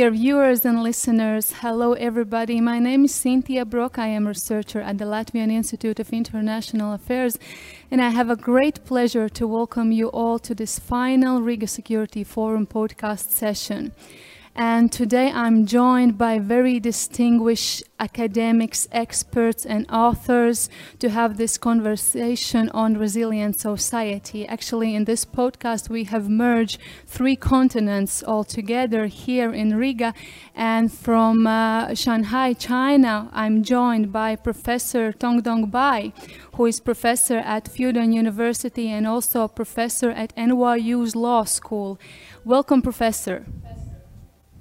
dear viewers and listeners. Hello, everybody. My name is Cynthia Brock. I am a researcher at the Latvian Institute of International Affairs, and I have a great pleasure to welcome you all to this final Riga Security Forum podcast session. And today I'm joined by very distinguished academics, experts, and authors to have this conversation on resilient society. Actually, in this podcast, we have merged three continents all together here in Riga. And from uh, Shanghai, China, I'm joined by Professor Tongdong Bai, who is professor at Fudan University and also a professor at NYU's Law School. Welcome, Professor.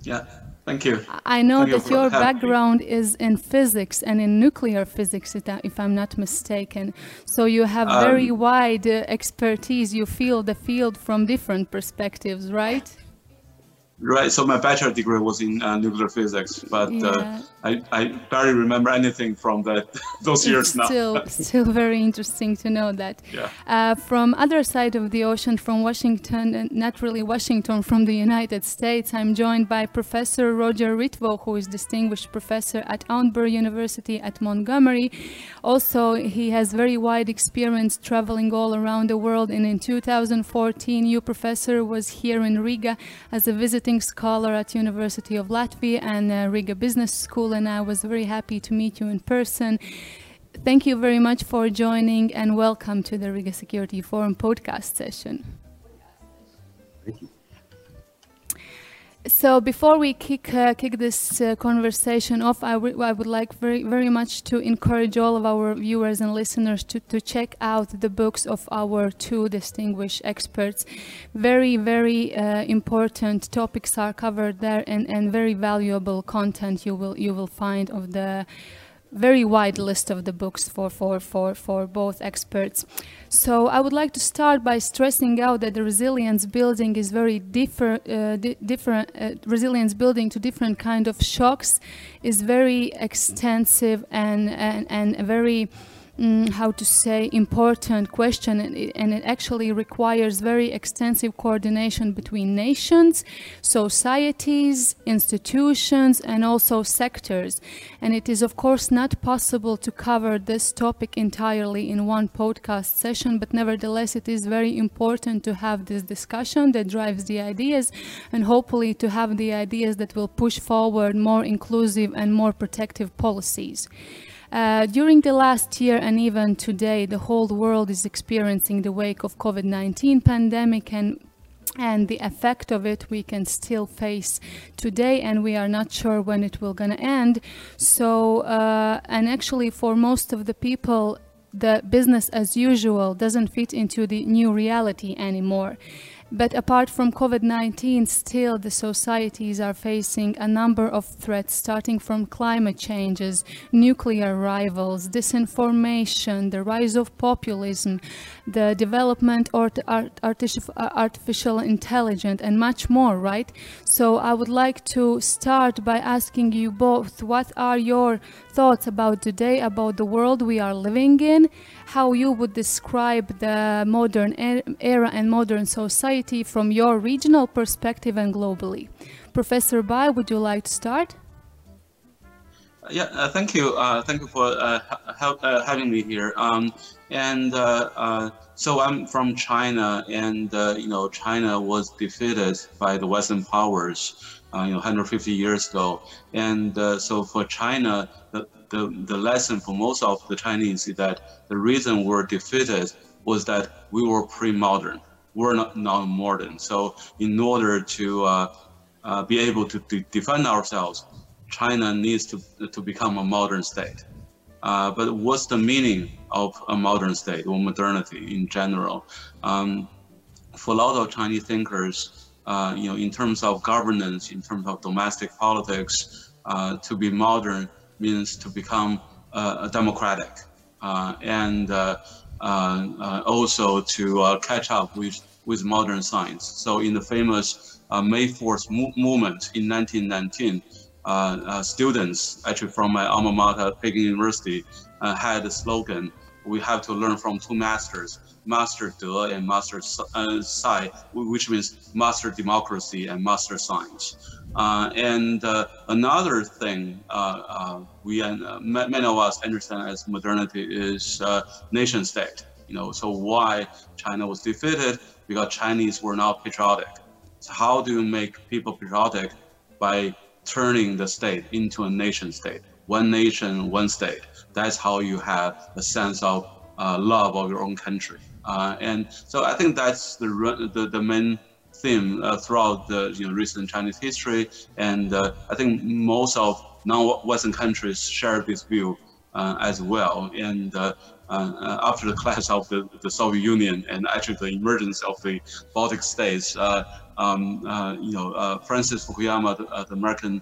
Yeah, thank you. I know Thank that for your me. background is in physics and in nuclear physics, if I'm not mistaken. So you have very Um, wide uh, expertise. You feel the field from different perspectives, right? Right, so my bachelor degree was in uh, nuclear physics, but Yeah. uh, I, I barely remember anything from that those years it's now. still, still very interesting to know that. Yeah. Uh, from other side of the ocean, from Washington, and not really Washington, from the United States, I'm joined by Professor Roger Ritvo, who is distinguished professor at Auburn University at Montgomery. Also, he has very wide experience traveling all around the world, and in 2014, you professor was here in Riga as a visiting scholar at University of Latvia and uh, Riga Business School, and I was very happy to meet you in person. Thank you very much for joining and welcome to the Riga Security Forum podcast session. Thank you. So before we kick uh, kick this uh, conversation off, I would- I would like very very much to encourage all of our viewers and listeners to, to check out the books of our two distinguished experts. Very very uh, important topics are covered there, and, and very valuable content you will you will find of the very wide list of the books for, for, for, for both experts. So I would like to start by stressing out that the resilience building is very differ, uh, di- different. Uh, resilience building to different kind of shocks is very extensive and and, and very mm, how to say important question and it, and it actually requires very extensive coordination between nations societies institutions and also sectors. And it is of course not possible to cover this topic entirely in one podcast session but nevertheless it is very important to have this discussion that drives the ideas and hopefully to have the ideas that will push forward more inclusive and more protective policies uh, during the last year and even today, the whole world is experiencing the wake of COVID-19 pandemic and and the effect of it we can still face today and we are not sure when it will gonna end. So uh, and actually for most of the people the business as usual doesn't fit into the new reality anymore but apart from COVID 19, still the societies are facing a number of threats, starting from climate changes, nuclear rivals, disinformation, the rise of populism, the development of art, artificial, artificial intelligence, and much more, right? So I would like to start by asking you both what are your thoughts about today, about the world we are living in, how you would describe the modern era and modern society from your regional perspective and globally. Professor Bai, would you like to start? Yeah, uh, thank you. Uh, thank you for uh, uh, having me here. Um, and uh, uh, so I'm from China, and you know China was defeated by the Western powers, you know, 150 years ago. And so for China, the, the the lesson for most of the Chinese is that the reason we're defeated was that we were pre-modern. We're not not modern. So in order to uh, uh, be able to de- defend ourselves, China needs to, to become a modern state. Uh, but what's the meaning of a modern state or modernity in general? Um, for a lot of Chinese thinkers, uh, you know, in terms of governance, in terms of domestic politics, uh, to be modern means to become uh, democratic uh, and uh, also to catch up with, with modern science. So in the famous May 4th mo- movement in 1919, uh, uh, students actually from my alma mater, Peking University, had a slogan, we have to learn from two masters, Master De and Master Sai, which means master democracy and master science. Uh, and uh, another thing uh, uh we uh, many of us understand as modernity is uh, nation state. You know, so why China was defeated because Chinese were not patriotic. So how do you make people patriotic by turning the state into a nation state? One nation, one state. That's how you have a sense of love of your own country. and so I think that's the the, the main theme uh, throughout the you know, recent Chinese history, and uh, I think most of non-Western countries share this view uh, as well. And uh, uh, after the collapse of the, the, Soviet Union and actually the emergence of the Baltic states, uh, um, you know, Francis Fukuyama, the, the American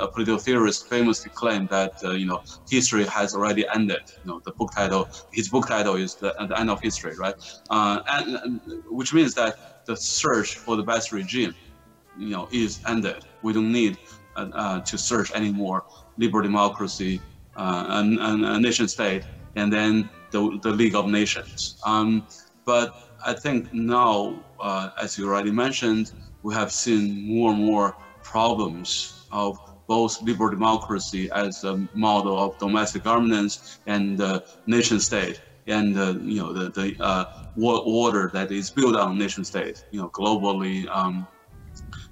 a political theorist famously claimed that uh, you know history has already ended. You know the book title, his book title is the, the end of history, right? Uh, and, and, which means that the search for the best regime, you know, is ended. We don't need uh, uh to search anymore liberal democracy uh, and, and, a nation state, and then the, the League of Nations. Um, but I think now, uh, as you already mentioned, we have seen more and more problems of both liberal democracy as a model of domestic governance and uh, nation state. And uh, you know the, the uh, order that is built on nation state you know globally um,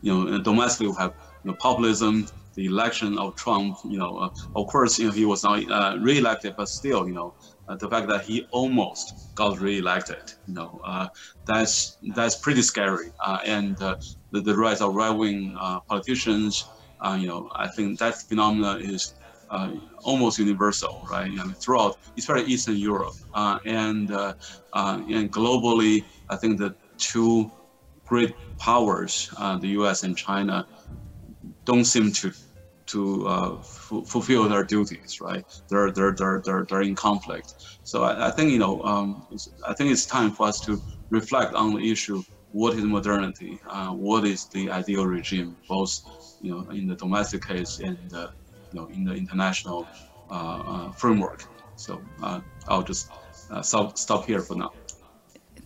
you know domestically we have you know populism the election of Trump you know uh, of course you know he was not uh, re-elected but still you know uh, the fact that he almost got re-elected you know uh, that's that's pretty scary. And the, the rise of right-wing politicians uh, you know, I think that phenomena is uh, almost universal, right? You know, throughout, especially Eastern Europe, uh, and uh, uh, and globally, I think the two great powers, uh, the U.S. and China, don't seem to to fulfill their duties, right? They're they're they're they're, they're in conflict. So I, I think you know, um, I think it's time for us to reflect on the issue: what is modernity? what is the ideal regime? Both you know, in the domestic case and, uh, you know, in the international uh, uh, framework. So I'll just stop, stop here for now.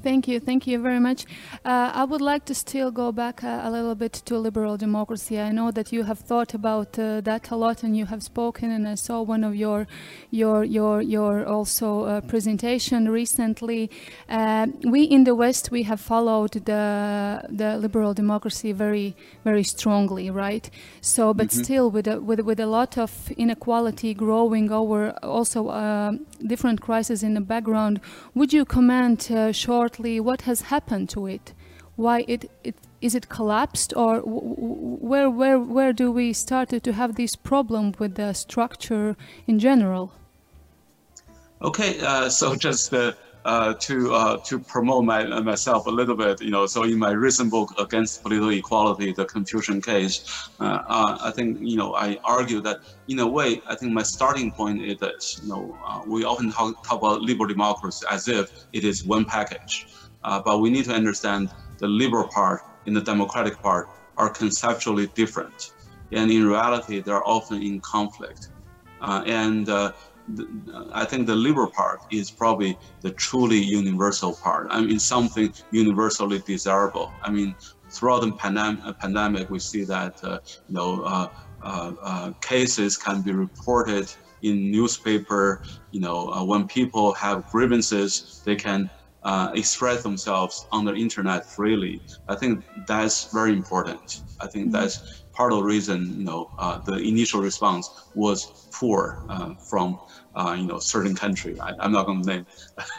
Thank you, thank you very much. Uh, I would like to still go back a, a, little bit to liberal democracy. I know that you have thought about uh, that a lot, and you have spoken. And I saw one of your, your, your, your also uh, presentation recently. Uh, we in the West we have followed the the liberal democracy very very strongly, right? So, but mm-hmm. still with a, with with a lot of inequality growing over, also uh, different crises in the background. Would you comment uh, short? Shortly what has happened to it, why it, it is it collapsed, or where where where do we started to have this problem with the structure in general? Okay, uh, so just uh, to uh, to promote my, myself a little bit, you know, so in my recent book against political equality, the Confucian case, uh, uh, I think you know I argue that in a way I think my starting point is that you know uh, we often talk, talk about liberal democracy as if it is one package, but we need to understand the liberal part and the democratic part are conceptually different, and in reality they are often in conflict, and I think the liberal part is probably the truly universal part. I mean, something universally desirable. I mean, throughout the pandem- uh, pandemic, we see that uh, you know uh, uh, uh, cases can be reported in newspaper. You know, uh, when people have grievances, they can express themselves on the internet freely. I think that's very important. I think mm-hmm. that's part of the reason. You know, the initial response was poor from uh, you know, certain country. I, am not going to name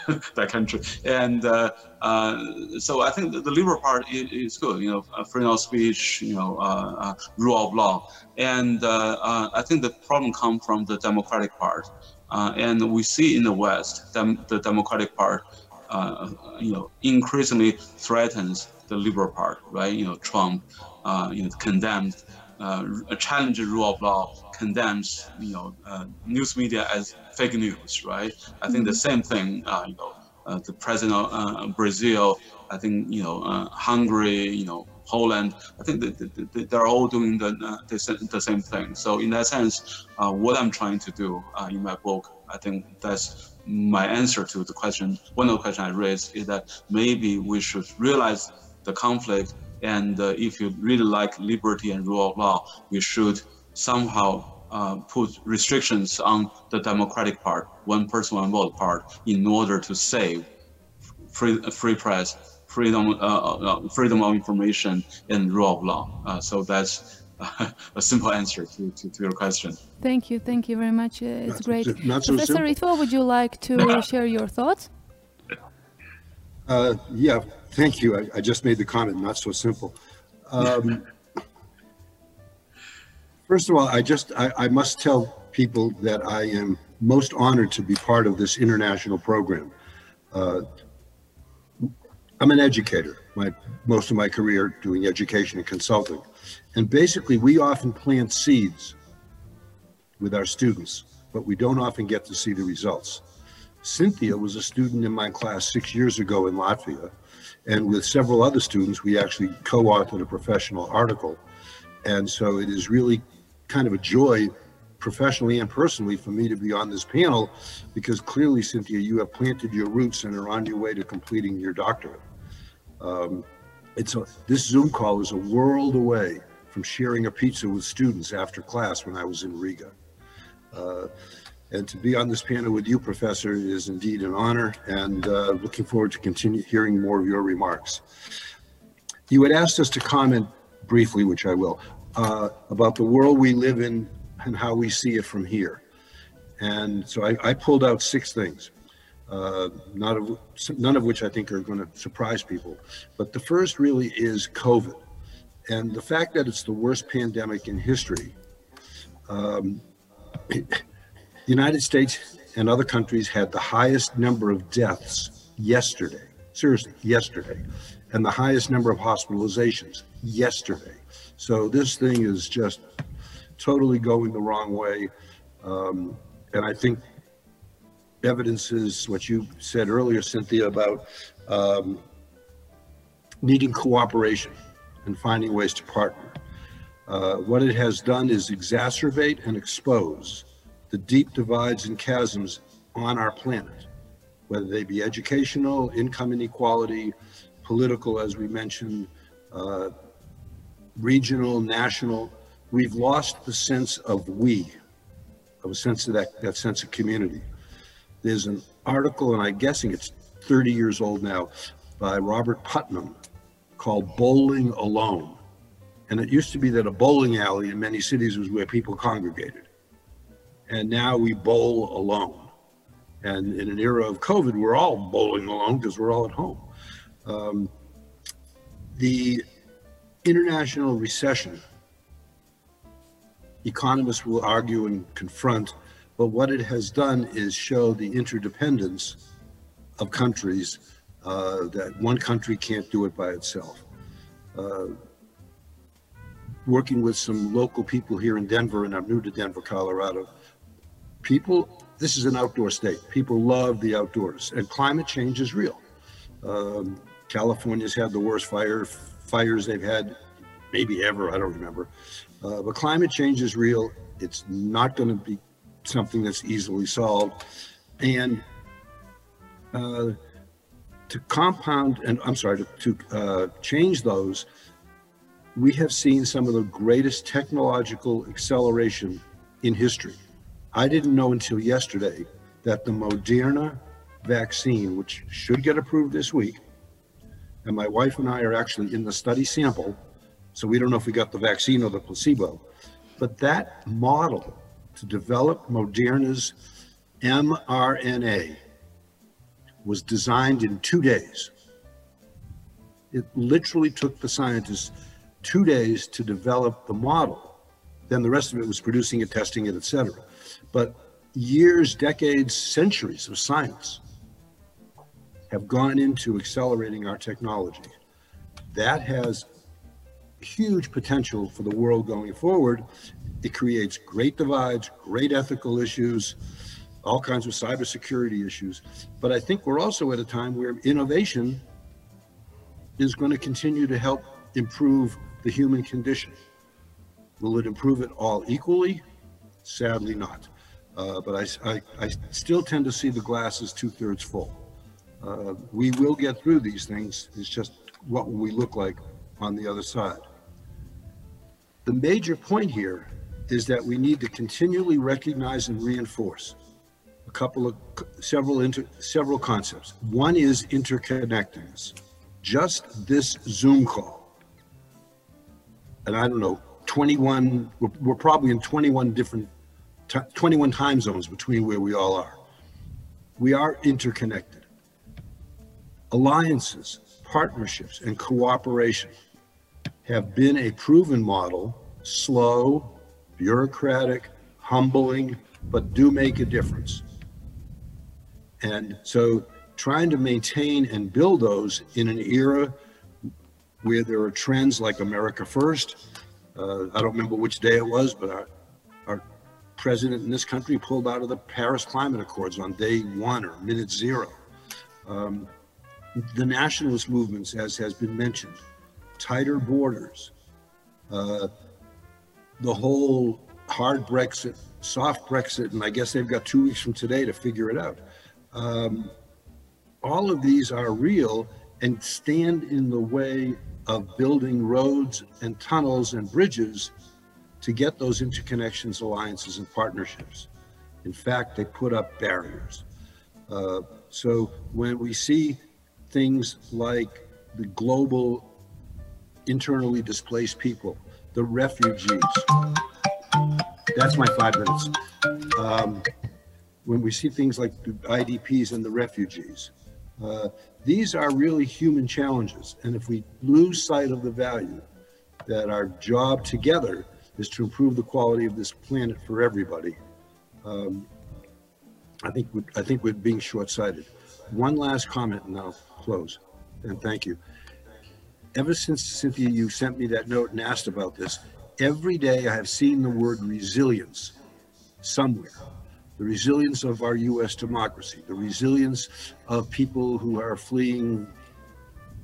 that country. And uh, uh, so I think the, the liberal part is, is, good. You know, uh, freedom of speech, you know, uh, uh, rule of law. And I think the problem comes from the democratic part. and we see in the West, dem- the democratic part, you know, increasingly threatens the liberal part, right? You know, Trump, you know, condemned, uh, rule of law, condemns, you know, news media as fake news, right? I think the mm-hmm. same thing, uh, you know, uh, the president of uh, Brazil, I think, you know, uh, Hungary, you know, Poland, I think that they're all doing the, uh, the same thing. So in that sense, uh, what I'm trying to do in my book, I think that's my answer to the question, one of the questions I raised is that maybe we should realize the conflict and uh, if you really like liberty and rule of law, we should somehow uh, put restrictions on the democratic part, one person, one vote part, in order to save free, free press, freedom, uh, uh freedom of information, and rule of law. Uh, so that's a simple answer to, to, to, your question. Thank you, thank you very much. Uh, it's not great. So, not so Professor Ritvo, would you like to share your thoughts? Uh, yeah, thank you. I, I, just made the comment, not so simple. Um, first of all, I just, I, I must tell people that I am most honored to be part of this international program. Uh, I'm an educator, my, most of my career doing education and consulting. And basically, we often plant seeds with our students, but we don't often get to see the results. Cynthia was a student in my class six years ago in Latvia. And with several other students, we actually co authored a professional article. And so it is really kind of a joy, professionally and personally, for me to be on this panel because clearly, Cynthia, you have planted your roots and are on your way to completing your doctorate. Um, it's a, this Zoom call is a world away from sharing a pizza with students after class when I was in Riga. Uh, and to be on this panel with you, Professor, is indeed an honor and uh, looking forward to continue hearing more of your remarks. You had asked us to comment briefly, which I will, uh, about the world we live in and how we see it from here. And so I, I pulled out six things, uh, not of, none of which I think are going to surprise people. But the first really is COVID. And the fact that it's the worst pandemic in history, um, the United States and other countries had the highest number of deaths yesterday, seriously, yesterday, and the highest number of hospitalizations yesterday. So this thing is just totally going the wrong way. Um, and I think evidence is what you said earlier, Cynthia, about um, needing cooperation and finding ways to partner. Uh, what it has done is exacerbate and expose the deep divides and chasms on our planet, whether they be educational, income inequality, political, as we mentioned, uh, regional, national. We've lost the sense of we, of a sense of that, that sense of community. There's an article, and I'm guessing it's 30 years old now, by Robert Putnam called Bowling Alone. And it used to be that a bowling alley in many cities was where people congregated. And now we bowl alone. And in an era of COVID, we're all bowling alone because we're all at home. Um, the international recession, economists will argue and confront, but what it has done is show the interdependence of countries uh, that one country can't do it by itself. Uh, working with some local people here in Denver, and I'm new to Denver, Colorado. People, this is an outdoor state. People love the outdoors, and climate change is real. Um, California's had the worst fire fires they've had, maybe ever. I don't remember. Uh, but climate change is real. It's not going to be something that's easily solved, and uh, to compound and I'm sorry, to, to uh, change those, we have seen some of the greatest technological acceleration in history. I didn't know until yesterday that the Moderna vaccine, which should get approved this week, and my wife and I are actually in the study sample, so we don't know if we got the vaccine or the placebo, but that model to develop Moderna's mRNA was designed in two days. It literally took the scientists two days to develop the model. Then the rest of it was producing it, testing it, etc. But years, decades, centuries of science have gone into accelerating our technology. That has huge potential for the world going forward. It creates great divides, great ethical issues, all kinds of cybersecurity issues. But I think we're also at a time where innovation is going to continue to help improve the human condition. Will it improve it all equally? Sadly not. Uh, but I, I, I, still tend to see the glass as two thirds full. Uh, we will get through these things. It's just what will we look like on the other side. The major point here is that we need to continually recognize and reinforce a couple of several inter, several concepts. One is interconnectedness. Just this Zoom call, and I don't know, 21. We're, we're probably in 21 different, 21 time zones between where we all are. We are interconnected. Alliances, partnerships, and cooperation have been a proven model, slow, bureaucratic, humbling, but do make a difference. And so trying to maintain and build those in an era where there are trends like America First. Uh, I don't remember which day it was, but our, our president in this country pulled out of the Paris Climate Accords on day one or minute zero. Um, the nationalist movements, as has been mentioned, tighter borders, uh, the whole hard Brexit, soft Brexit, and I guess they've got two weeks from today to figure it out. Um, all of these are real and stand in the way of building roads and tunnels and bridges to get those interconnections, alliances, and partnerships. In fact, they put up barriers. Uh, so when we see things like the global internally displaced people, the refugees. That's my five minutes. Um, when we see things like the IDPs and the refugees, uh, these are really human challenges. And if we lose sight of the value that our job together is to improve the quality of this planet for everybody, um, I think I think we're being short-sighted. One last comment, and I'll close. And thank you ever since Cynthia, you sent me that note and asked about this, every day I have seen the word resilience somewhere. The resilience of our US democracy, the resilience of people who are fleeing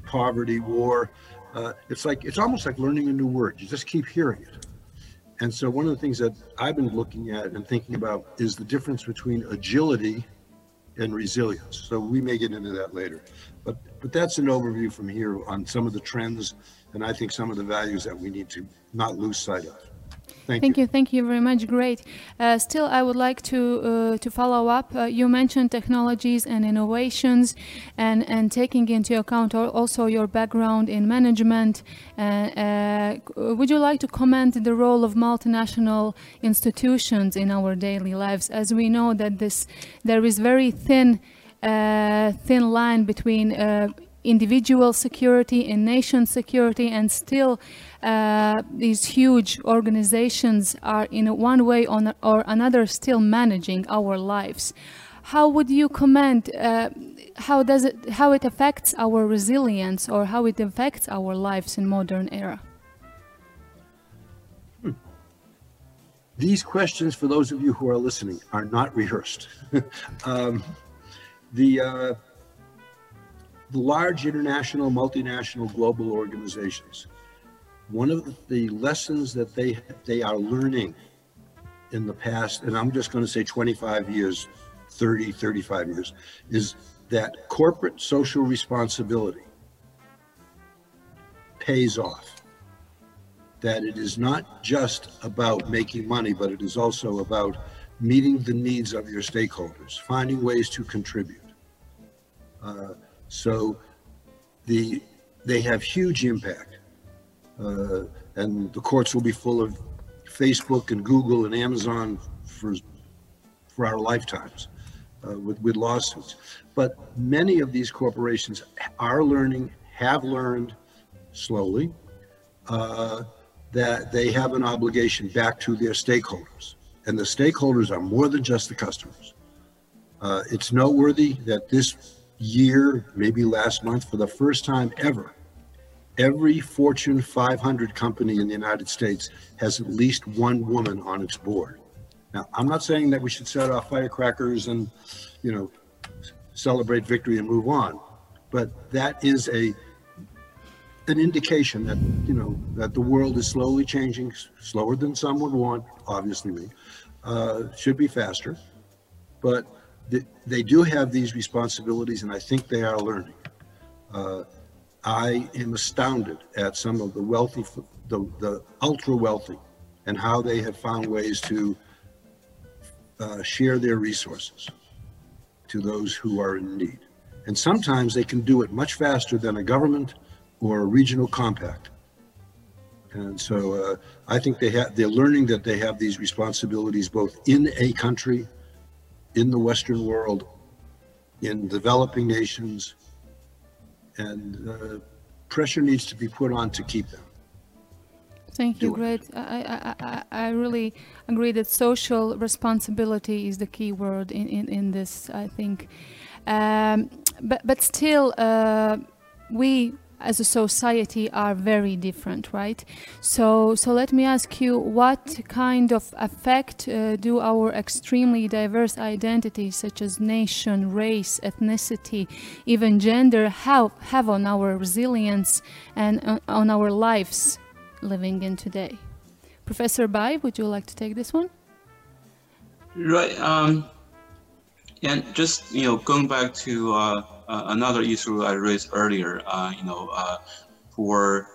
poverty, war. Uh, it's like, it's almost like learning a new word. You just keep hearing it. And so one of the things that I've been looking at and thinking about is the difference between agility and resilience. So we may get into that later. But, but that's an overview from here on some of the trends and I think some of the values that we need to not lose sight of. Thank, thank you. you. Thank you very much. Great. Uh, still, I would like to uh, to follow up. Uh, you mentioned technologies and innovations, and and taking into account also your background in management. Uh, uh, would you like to comment the role of multinational institutions in our daily lives? As we know that this there is very thin thin line between individual security and nation security and still uh, these huge organizations are in one way or another still managing our lives. How would you comment uh, how does it how it affects our resilience or how it affects our lives in modern era? Hmm. these questions for those of you who are listening are not rehearsed. Um, the uh, the large international, multinational, global organizations, one of the lessons that they they are learning in the past, and I'm just going to say 25 years, 30, 35 years, is that corporate social responsibility pays off. That it is not just about making money, but it is also about meeting the needs of your stakeholders, finding ways to contribute. Uh, so the they have huge impact, uh, and the courts will be full of Facebook and Google and Amazon for for our lifetimes uh, with with lawsuits. But many of these corporations are learning, have learned slowly. Uh, that they have an obligation back to their stakeholders. And the stakeholders are more than just the customers. Uh, it's noteworthy that this year, maybe last month, for the first time ever, every Fortune 500 company in the United States has at least one woman on its board. Now, I'm not saying that we should set off firecrackers and, you know, celebrate victory and move on, but that is a an indication that you know that the world is slowly changing, slower than some would want, obviously me, uh, should be faster. but they do have these responsibilities, and I think they are learning. Uh, I am astounded at some of the wealthy, the, the ultra wealthy, and how they have found ways to uh, share their resources to those who are in need. And sometimes they can do it much faster than a government or a regional compact. And so uh, I think they have, they're learning that they have these responsibilities both in a country, in the Western world, in developing nations, and uh, pressure needs to be put on to keep them. Thank you. Great. I, I, I, I really agree that social responsibility is the key word in, in, in this, I think. Um, but, but still, uh, we as a society are very different, right? So, so let me ask you, what kind of effect uh, do our extremely diverse identities, such as nation, race, ethnicity, even gender, have, have on our resilience and uh, on our lives living in today? Professor Bai, would you like to take this one? Right. Um, and just you know, going back to uh, another issue I raised earlier, uh, you know, uh, for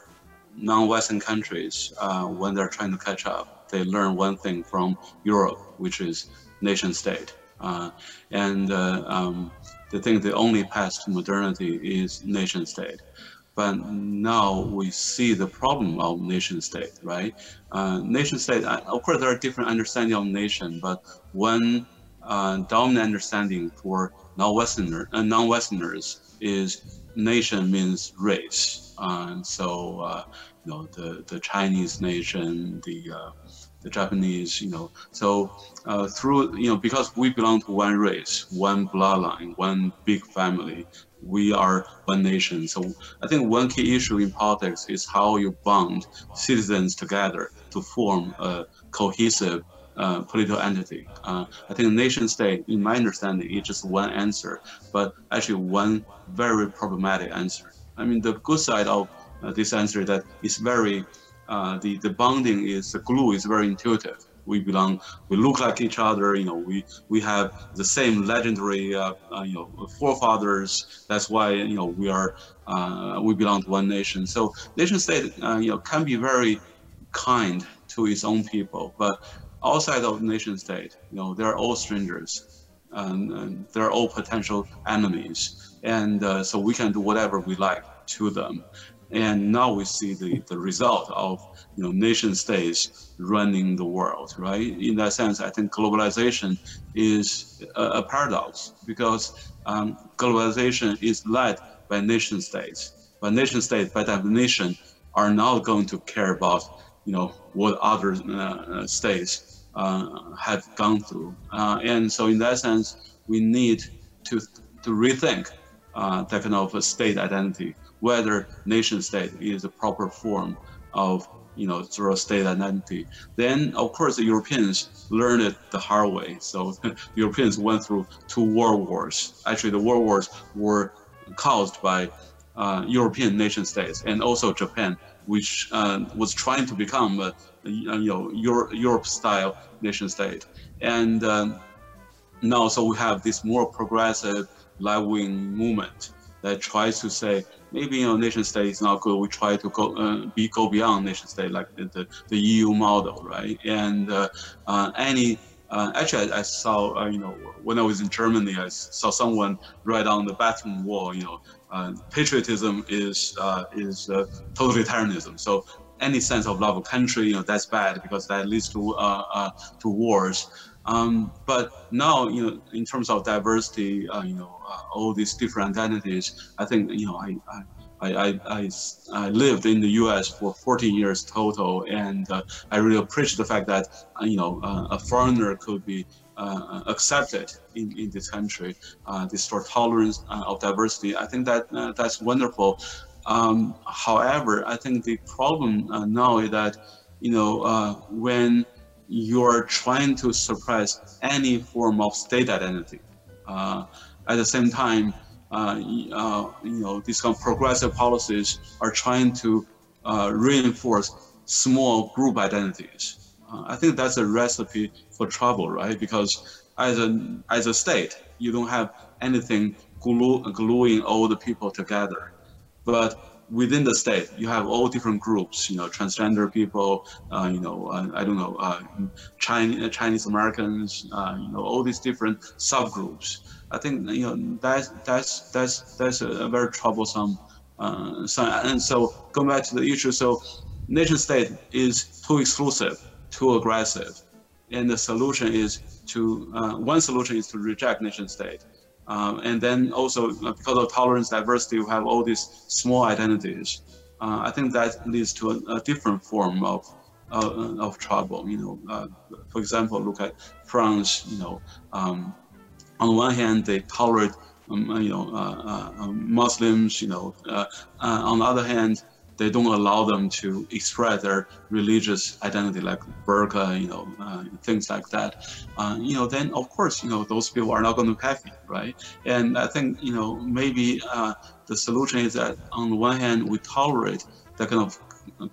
non-Western countries, uh, when they're trying to catch up, they learn one thing from Europe, which is nation state. Uh, and um, they think the only path to modernity is nation state. But now we see the problem of nation state, right? nation state, of course, there are different understanding of nation, but one uh, dominant understanding for non-Westerner, uh, non-Westerners is nation means race. Uh, so, uh, you know, the, the Chinese nation, the, uh, the Japanese, you know, so uh, through, you know, because we belong to one race, one bloodline, one big family, we are one nation. So I think one key issue in politics is how you bond citizens together to form a cohesive uh, political entity. Uh, I think nation state, in my understanding, is just one answer, but actually one very problematic answer. I mean, the good side of uh, this answer is that it's very, uh, the, the bonding is, the glue is very intuitive. We belong, we look like each other, you know, we, we have the same legendary, uh, you know, forefathers. That's why, you know, we are, we belong to one nation. So nation state, you know, can be very kind to its own people, but outside of nation state, you know, they're all strangers, and, and they're all potential enemies, and uh, so we can do whatever we like to them. And now we see the, the result of you know nation states running the world, right? In that sense, I think globalization is a, a paradox because um, globalization is led by nation states, but nation states, by definition, are not going to care about you know what other uh, states uh, have gone through. Uh, and so in that sense, we need to, to rethink uh, that kind of state identity, whether nation state is the proper form of you know, of state identity. Then, of course, the Europeans learned it the hard way. So the Europeans went through two world wars. Actually, the world wars were caused by uh, European nation states and also Japan, which uh, was trying to become a, you know Europe style nation state. And um, now, so we have this more progressive left-wing movement that tries to say maybe you know nation state is not good. We try to go uh, be go beyond nation state like the, the, the EU model, right? And uh, uh, any uh, actually, I, I saw uh, you know when I was in Germany, I saw someone write on the bathroom wall, you know, uh, patriotism is is totalitarianism. So any sense of love of country, you know, that's bad because that leads to uh, uh, to wars. Um, but now, you know, in terms of diversity, uh, you know, uh, all these different identities, I think, you know, I, I, I, I, I lived in the U.S. for 14 years total, and uh, I really appreciate the fact that, uh, you know, a foreigner could be uh, accepted in, in this country, uh, this sort of tolerance uh, of diversity. I think that that's wonderful. Um, however, I think the problem uh, now is that, you know, uh, when you're trying to suppress any form of state identity, uh, at the same time, uh, uh, you know, these kind of progressive policies are trying to uh, reinforce small group identities. I think that's a recipe for trouble, right? Because as a as a state, you don't have anything glue, gluing all the people together. But within the state, you have all different groups, you know, transgender people, uh, you know, uh, I don't know, uh, Chinese, Chinese Americans, uh, you know, all these different subgroups. I think, you know, that's, that's, that's, that's a very troublesome uh, sign. And so going back to the issue, so nation state is too exclusive, too aggressive. And the solution is to, uh, one solution is to reject nation state. Um, and then also uh, because of tolerance, diversity, we have all these small identities. Uh, I think that leads to a, a different form of uh, of trouble. You know, uh, for example, look at France. You know, um, on one hand, they tolerate um, you know uh, uh, Muslims. You know, on the other hand, they don't allow them to express their religious identity, like burqa, you know, uh, things like that. Uh, you know, then of course, you know, those people are not going to be happy, right? And I think, you know, maybe uh, the solution is that on the one hand, we tolerate the kind of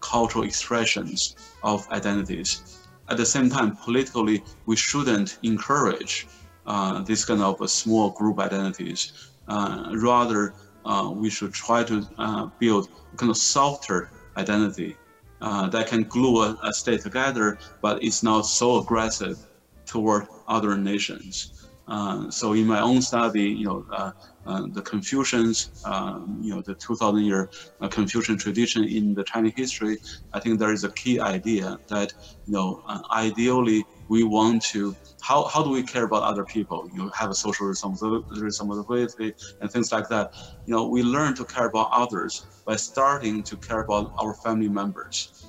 cultural expressions of identities. At the same time, politically, we shouldn't encourage uh, this kind of small group identities. Uh, rather, uh, we should try to uh, build kind of softer identity uh, that can glue a, a, state together, but it's not so aggressive toward other nations. Uh, so in my own study, you know, uh, the Confucians, you know, the 2,000 year Confucian tradition in the Chinese history, I think there is a key idea that, you know, ideally we want to how, how do we care about other people? You know, have a social responsibility and things like that. You know, we learn to care about others by starting to care about our family members.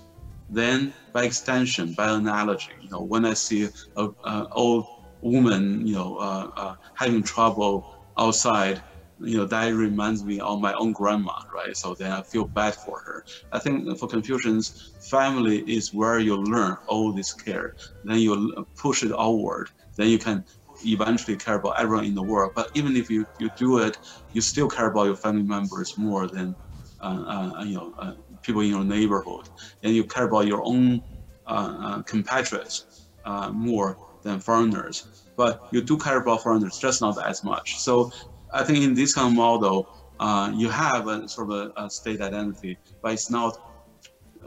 Then, by extension, by analogy, you know, when I see a, old woman, you know, uh, uh, having trouble outside, you know, that reminds me of my own grandma, right? So then I feel bad for her. I think for Confucians, family is where you learn all this care. Then you push it outward. Then you can eventually care about everyone in the world. But even if you, you do it, you still care about your family members more than, uh, uh, you know, uh, people in your neighborhood. And you care about your own uh, uh, compatriots uh, more than foreigners. But you do care about foreigners, just not as much. So I think in this kind of model, uh, you have a sort of a, a, state identity, but it's not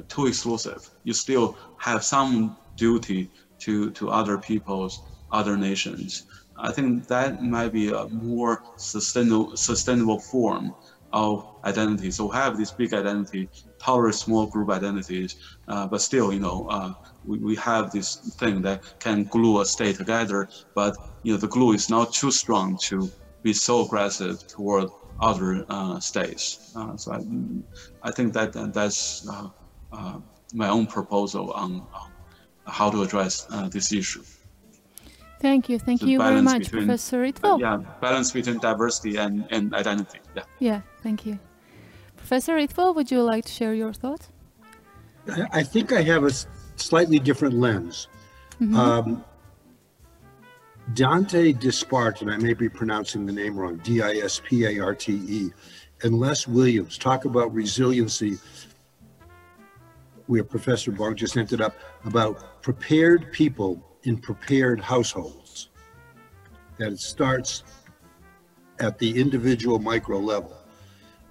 too exclusive. You still have some duty to, to other peoples, other nations. I think that might be a more sustainable, sustainable form of identity. So have this big identity, tolerate small group identities, uh, but still, you know, uh, we, we have this thing that can glue a state together, but you know, the glue is not too strong to be so aggressive toward other uh, states. Uh, so I, I think that that's uh, uh, my own proposal on, on how to address uh, this issue. Thank you. Thank you very much, between, Professor Ritvo. yeah, balance between diversity and, and identity. Yeah. Yeah, thank you. Professor Ritvo, would you like to share your thoughts? I think I have a slightly different lens. Mm -hmm. um, Dante Disparte, and I may be pronouncing the name wrong, D I S P A R T E, and Les Williams talk about resiliency, where Professor Bong just ended up, about prepared people in prepared households. That it starts at the individual micro level.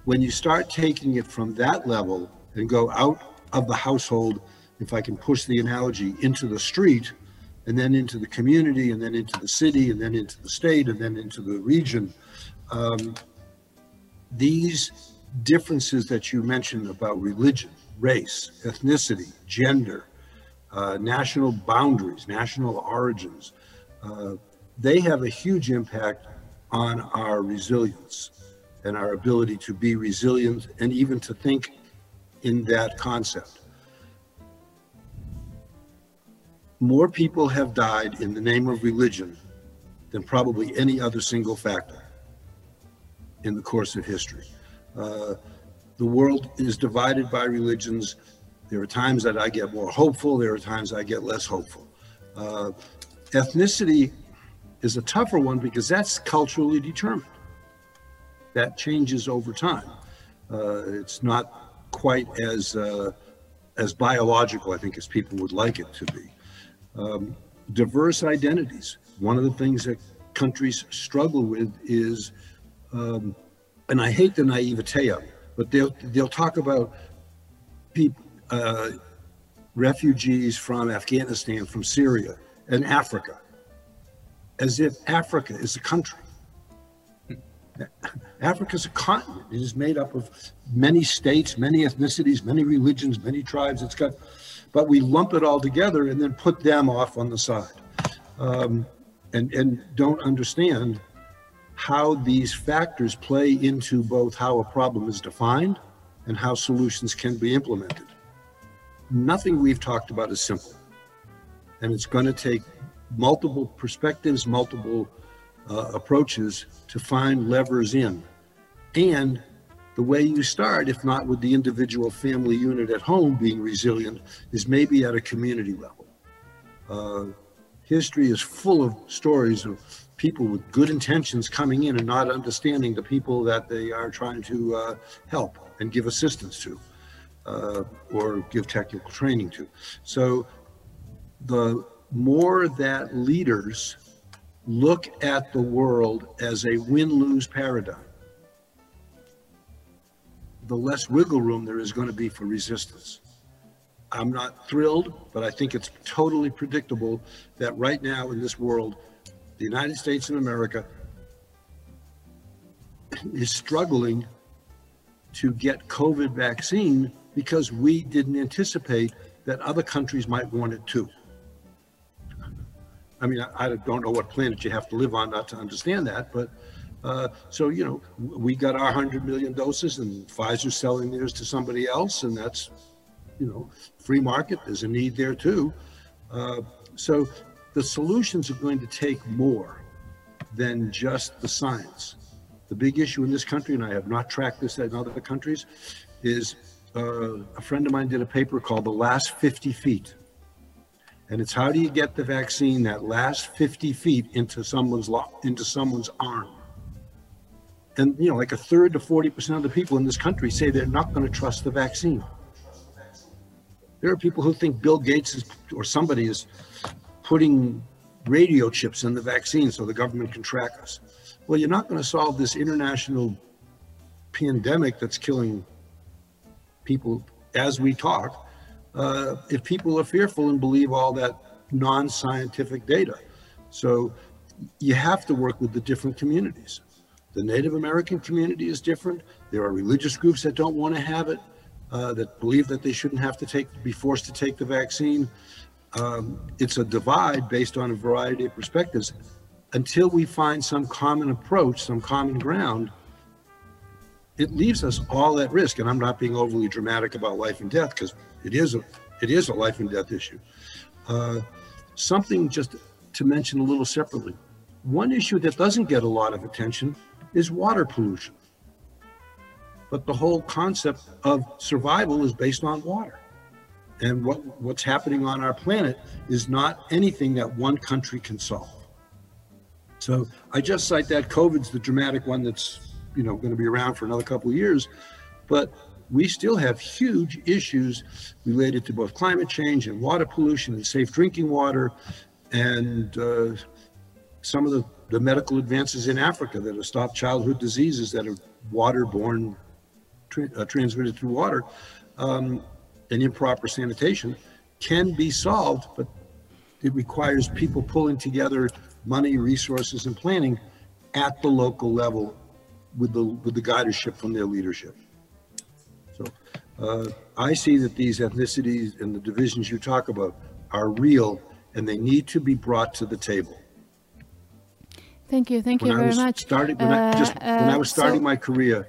When you start taking it from that level and go out of the household, if I can push the analogy, into the street, and then into the community, and then into the city, and then into the state, and then into the region. Um, these differences that you mentioned about religion, race, ethnicity, gender, uh, national boundaries, national origins, uh, they have a huge impact on our resilience and our ability to be resilient and even to think in that concept. More people have died in the name of religion than probably any other single factor in the course of history. Uh, the world is divided by religions. There are times that I get more hopeful, there are times I get less hopeful. Uh, ethnicity is a tougher one because that's culturally determined. That changes over time. Uh, it's not quite as uh, as biological, I think, as people would like it to be um, diverse identities. one of the things that countries struggle with is, um, and I hate the naivete of it, but they'll they'll talk about people, uh, refugees from Afghanistan, from Syria, and Africa, as if Africa is a country. Africa is a continent. It is made up of many states, many ethnicities, many religions, many tribes. It's got, but we lump it all together and then put them off on the side, um, and and don't understand how these factors play into both how a problem is defined and how solutions can be implemented. Nothing we've talked about is simple, and it's going to take multiple perspectives, multiple uh, approaches to find levers in. And the way you start, if not with the individual family unit at home being resilient, is maybe at a community level. Uh, history is full of stories of people with good intentions coming in and not understanding the people that they are trying to uh, help and give assistance to uh, or give technical training to. So the more that leaders look at the world as a win-lose paradigm, the less wiggle room there is going to be for resistance. I'm not thrilled, but I think it's totally predictable that right now in this world, the United States and America is struggling to get COVID vaccine because we didn't anticipate that other countries might want it too. I mean, I, I, don't know what planet you have to live on not to understand that, but uh, so you know, we got our hundred million doses, and Pfizer's selling theirs to somebody else, and that's you know, free market. There's a need there too. Uh, so the solutions are going to take more than just the science. The big issue in this country, and I have not tracked this in other countries, is uh, a friend of mine did a paper called "The Last 50 Feet." and it's how do you get the vaccine that last 50 feet into someone's into someone's arm and you know like a third to 40 percent of the people in this country say they're not going to trust the vaccine there are people who think bill gates is, or somebody is putting radio chips in the vaccine so the government can track us well you're not going to solve this international pandemic that's killing people as we talk uh, if people are fearful and believe all that non-scientific data. So you have to work with the different communities. The Native American community is different. There are religious groups that don't want to have it, uh, that believe that they shouldn't have to take, be forced to take the vaccine. Um, it's a divide based on a variety of perspectives. Until we find some common approach, some common ground, it leaves us all at risk. And I'm not being overly dramatic about life and death because it is a it is a life and death issue. Uh, something just to mention a little separately. One issue that doesn't get a lot of attention is water pollution. But the whole concept of survival is based on water. And what, what's happening on our planet is not anything that one country can solve. So I just cite that COVID's the dramatic one that's you know going to be around for another couple of years. But we still have huge issues related to both climate change and water pollution and safe drinking water and uh, some of the, the medical advances in Africa that have stopped childhood diseases that are waterborne, tra- uh, transmitted through water, um, and improper sanitation can be solved, but it requires people pulling together money, resources, and planning at the local level with the, with the guidership from their leadership. So uh, I see that these ethnicities and the divisions you talk about are real and they need to be brought to the table. Thank you. Thank when you I very much. Started, when, uh, I, just, when I was starting so, my career,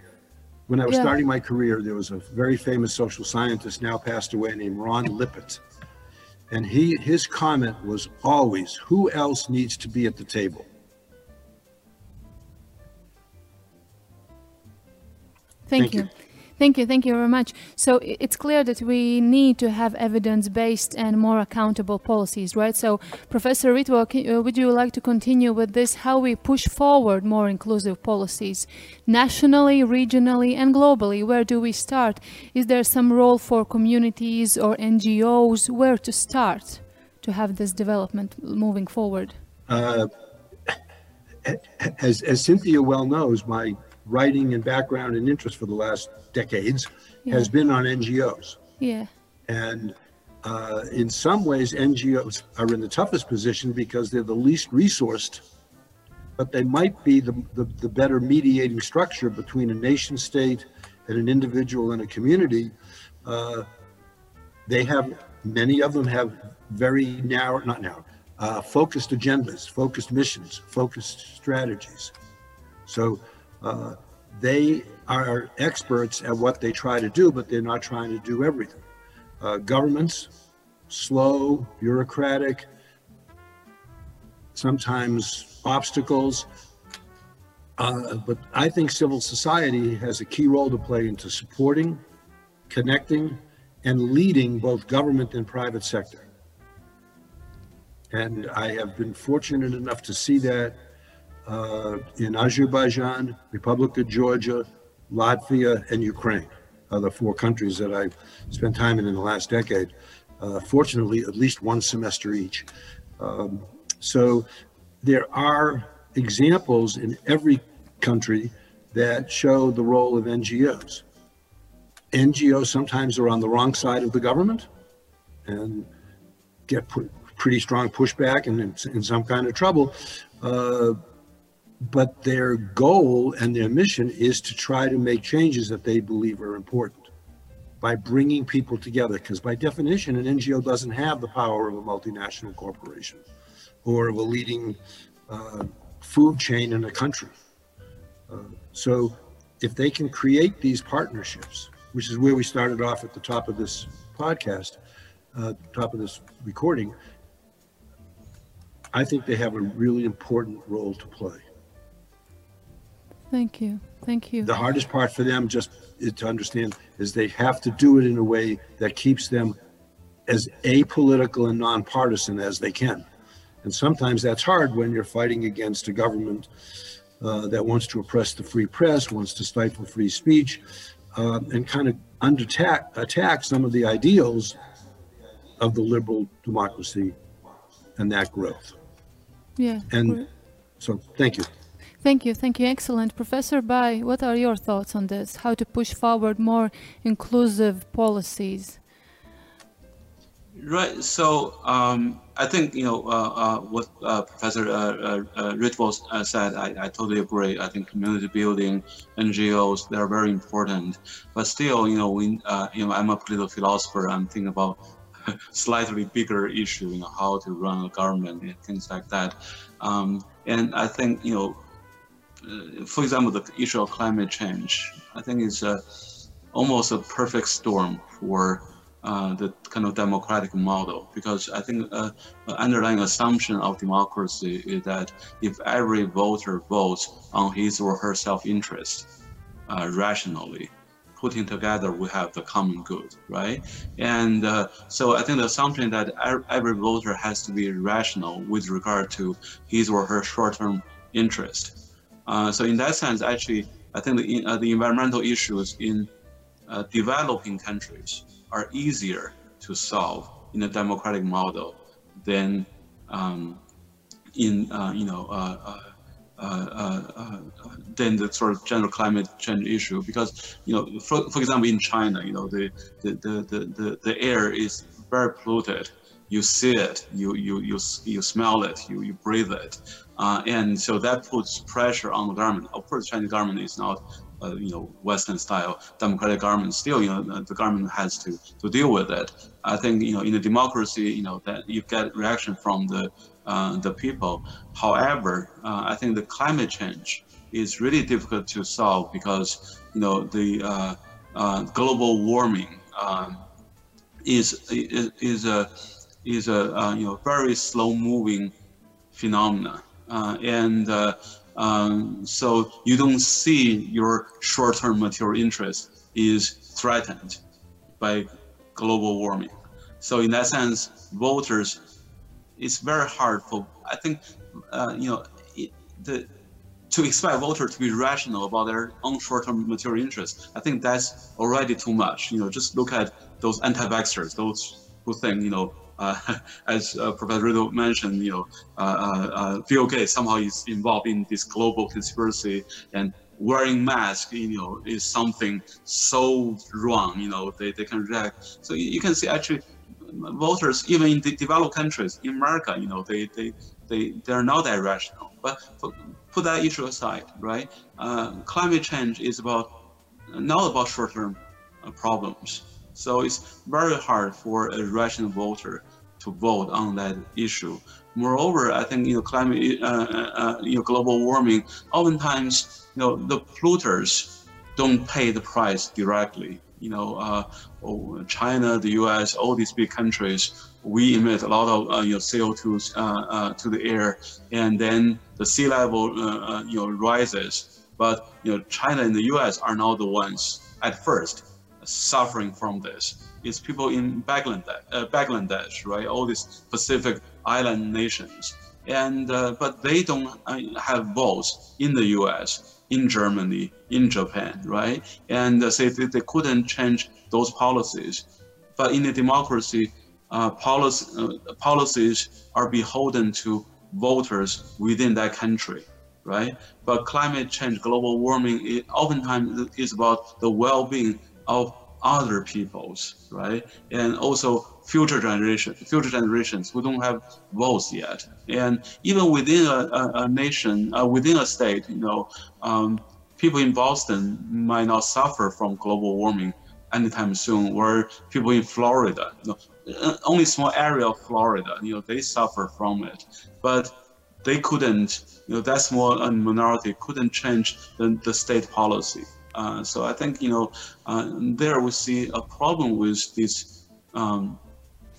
when I was yeah. starting my career, there was a very famous social scientist now passed away named Ron Lippitt. And he, his comment was always, who else needs to be at the table? Thank, Thank you. you. Thank you, thank you very much. So it's clear that we need to have evidence-based and more accountable policies, right? So, Professor Ritvo, uh, would you like to continue with this? How we push forward more inclusive policies, nationally, regionally, and globally? Where do we start? Is there some role for communities or NGOs? Where to start to have this development moving forward? uh, as, as Cynthia well knows, my writing and background and interest for the last decades Yeah. has been on NGOs. Yeah. And uh, in some ways, NGOs are in the toughest position because they're the least resourced, but they might be the, the, the better mediating structure between a nation state and an individual and a community. Uh, they have, many of them have very narrow, not narrow, uh, focused agendas, focused missions, focused strategies. So uh, they are experts at what they try to do, but they're not trying to do everything. Uh, governments, slow, bureaucratic, sometimes obstacles. Uh, but I think civil society has a key role to play into supporting, connecting, and leading both government and private sector. And I have been fortunate enough to see that uh, in Azerbaijan, Republic of Georgia, Latvia, and Ukraine are the four countries that I've spent time in in the last decade. Uh, fortunately, at least one semester each. Um, so there are examples in every country that show the role of NGOs. NGOs sometimes are on the wrong side of the government and get pretty strong pushback and in, some kind of trouble. Uh, but their goal and their mission is to try to make changes that they believe are important by bringing people together. Because by definition, an NGO doesn't have the power of a multinational corporation or of a leading uh, food chain in a country. Uh, so if they can create these partnerships, which is where we started off at the top of this podcast, uh, top of this recording, I think they have a really important role to play. Thank you. Thank you. The hardest part for them just is to understand is they have to do it in a way that keeps them as apolitical and nonpartisan as they can. And sometimes that's hard when you're fighting against a government uh, that wants to oppress the free press, wants to stifle free speech, uh, and kind of undertack attack some of the ideals of the liberal democracy and that growth. yeah. And so, thank you. Thank you, thank you, excellent. Professor Bai, what are your thoughts on this? How to push forward more inclusive policies? Right. So um, I think you know uh, uh, what uh, Professor uh, uh, uh, uh, said. I, I totally agree. I think community building, NGOs, they are very important. But still, you know, we, you know, I'm a political philosopher. I'm thinking about slightly bigger issue. You know, how to run a government and things like that. Um, and I think you know, for example, the issue of climate change. I think is a, almost a perfect storm for uh, the kind of democratic model because I think uh, the underlying assumption of democracy is that if every voter votes on his or her self-interest uh, rationally, putting together we have the common good, right? And uh, so I think the assumption that every voter has to be rational with regard to his or her short-term interest. Uh, so in that sense, actually, I think the, uh, the environmental issues in uh, developing countries are easier to solve in a democratic model than um, in uh, you know uh, uh, than the sort of general climate change issue. Because you know for, for example in China you know the the, the, the, the, the air is very polluted. You see it. You you you, you smell it. You, you breathe it uh, and so that puts pressure on the government of course Chinese government is not uh, you know Western style. Democratic government still you know the, government has to to deal with it. I think you know in a democracy you know that you get reaction from the uh, the people. However uh, I think the climate change is really difficult to solve because you know the uh, uh, global warming um, is is is a is a you know very slow moving phenomena. uh, and uh, um, so you don't see your short-term material interest is threatened by global warming so in that sense voters it's very hard for i think uh, you know it, the to expect voters to be rational about their own short-term material interests, I think that's already too much. You know, just look at those anti-vaxxers, those who think, you know, Uh, as uh, Professor Ritvo mentioned, you know, uh, Bill Gates somehow is involved in this global conspiracy and wearing mask, you know, is something so wrong, you know, they, they can react. So you can see actually voters, even in the developed countries, in America, you know, they, they, they, they're not that rational. But put that issue aside, right? Uh, climate change is about not about short-term uh, problems. So it's very hard for a rational voter to vote on that issue. Moreover, I think you know climate, uh, uh, uh you know global warming. Oftentimes, you know the polluters don't pay the price directly. You know, uh, oh, China, the U.S., all these big countries, we emit a lot of uh, you know CO2 uh, to the air, and then the sea level you know rises. But you know, China and the U.S. are not the ones at first suffering from this. It's people in Bangladesh, uh, Bangladesh right? All these Pacific island nations. And, uh, but they don't uh, have votes in the US, in Germany, in Japan, right? And uh, say they, they couldn't change those policies. But in a democracy, uh, policy, uh, policies are beholden to voters within that country, right? But climate change, global warming, it oftentimes is about the well-being of other peoples, right? And also future generation, future generations who don't have votes yet. And even within a, a, a nation, uh, within a state, you know, um, people in Boston might not suffer from global warming anytime soon, where people in Florida, you know, uh, only small area of Florida, you know, they suffer from it. But they couldn't, you know, that small minority couldn't change the, the state policy. Uh, so I think you know uh, there we see a problem with this um,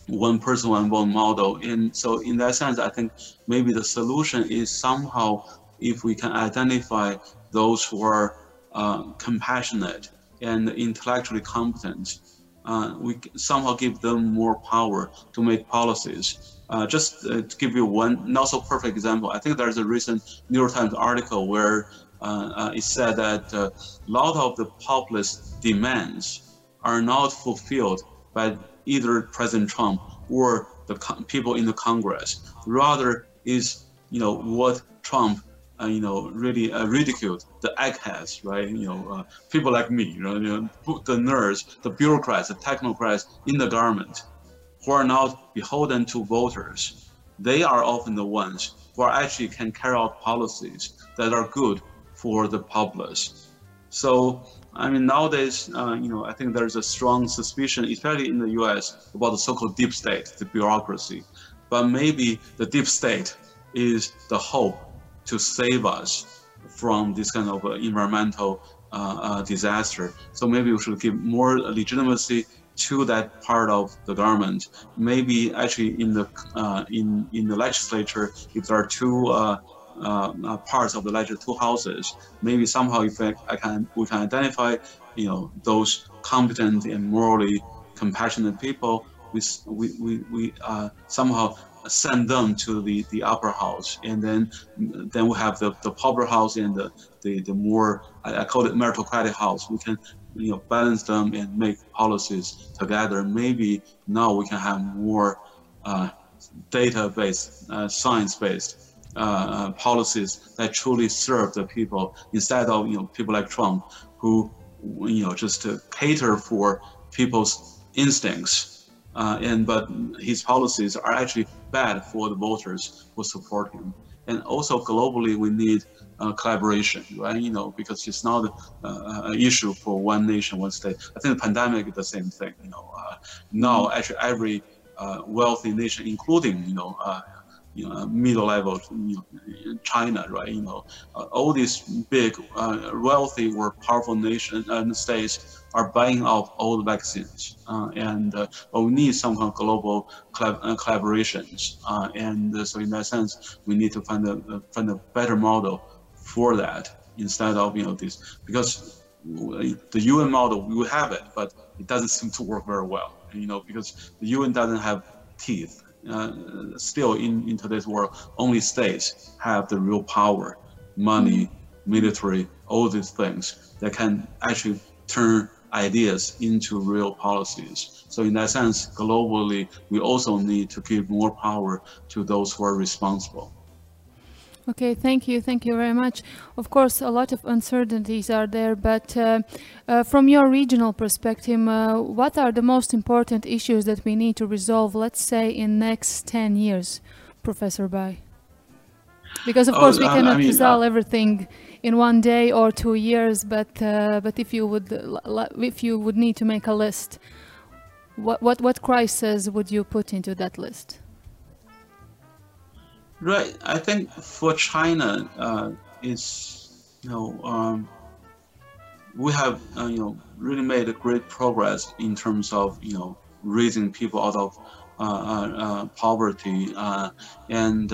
one person one vote model, and so in that sense, I think maybe the solution is somehow if we can identify those who are uh, compassionate and intellectually competent, uh, we somehow give them more power to make policies. Uh, just uh, to give you one not so perfect example, I think there's a recent New York Times article where it said that a uh, lot of the populist demands are not fulfilled by either President Trump or the people in the Congress. Rather, is you know what Trump uh, you know, really uh, ridiculed the eggheads, right? You know, uh, people like me, you know, you know, the nerds, the bureaucrats, the technocrats in the government, who are not beholden to voters. They are often the ones who actually can carry out policies that are good for the populace. So, I mean, nowadays, uh, you know, I think there's a strong suspicion, especially in the U.S., about the so-called deep state, the bureaucracy. But maybe the deep state is the hope to save us from this kind of uh, environmental uh, uh disaster. So maybe we should give more legitimacy to that part of the government. Maybe actually in the uh, in in the legislature, if there are two uh, uh, parts of the ledger, two houses. Maybe somehow, if I, I, can, we can identify, you know, those competent and morally compassionate people, we we we, we uh, somehow send them to the, the upper house, and then then we have the, the popular house and the, the, the more I, I call it meritocratic house. We can you know balance them and make policies together. Maybe now we can have more uh, data-based, uh, science-based uh, uh, policies that truly serve the people instead of you know people like Trump who you know just to cater for people's instincts. Uh, and but his policies are actually bad for the voters who support him. And also globally we need uh, collaboration right? You know because it's not uh, an issue for one nation one state. I think the pandemic is the same thing you know. Uh, now actually every wealthy nation including you know you know, middle level, you know, China, right? You know, uh, all these big, uh, wealthy or powerful nations and states are buying out all the vaccines, uh, and uh, we need some kind of global uh, collaborations. Uh, and so, in that sense, we need to find a find a better model for that instead of you know this because the UN model we have it, but it doesn't seem to work very well. You know, because the UN doesn't have teeth uh, still in, in today's world, only states have the real power, money, military, all these things that can actually turn ideas into real policies. So in that sense, globally, we also need to give more power to those who are responsible. Okay, thank you, thank you very much. Of course, a lot of uncertainties are there, but uh, uh, from your regional perspective, uh, what are the most important issues that we need to resolve, let's say, in next 10 years, Professor Bai? Because of oh, course we cannot I mean, resolve uh, everything in one day or two years, but uh, but if you would if you would need to make a list, what what what crisis would you put into that list? Right. I think for China, uh, it's you know um, we have uh, you know really made a great progress in terms of you know raising people out of uh, uh, uh poverty uh, and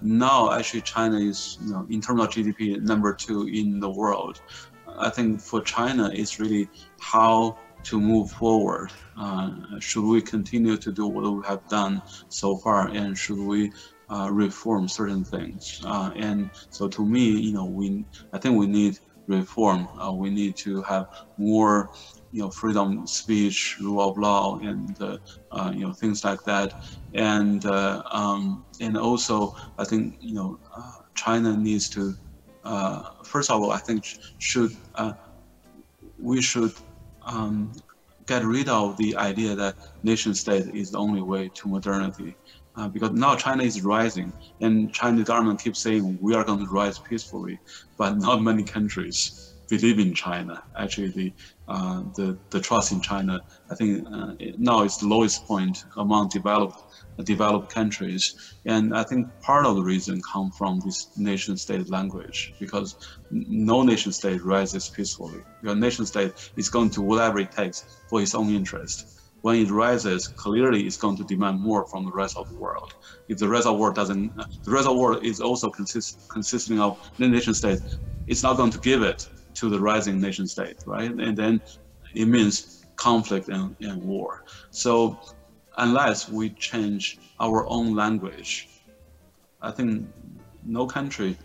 now actually China is you know in terms of GDP number two in the world. I think for China it's really how to move forward. should we continue to do what we have done so far, and should we uh, reform certain things. Uh, and so to me, you know, we I think we need reform. Uh, we need to have more, you know, freedom of speech, rule of law, and uh, uh, you know things like that. And um, and also, I think you know, China needs to. first of all, I think should we should um, get rid of the idea that nation state is the only way to modernity uh, because now China is rising, and Chinese government keeps saying we are going to rise peacefully, but not many countries believe in China. Actually, the uh, the the trust in China, I think uh, now is the lowest point among developed developed countries, and I think part of the reason come from this nation-state language because no nation-state rises peacefully. Your nation-state is going to whatever it takes for its own interest when it rises, clearly it's going to demand more from the rest of the world. If the rest of the world doesn't, the rest of the world is also consist, consisting of the nation state, it's not going to give it to the rising nation state, right? And then it means conflict and, and war. So unless we change our own language, I think no country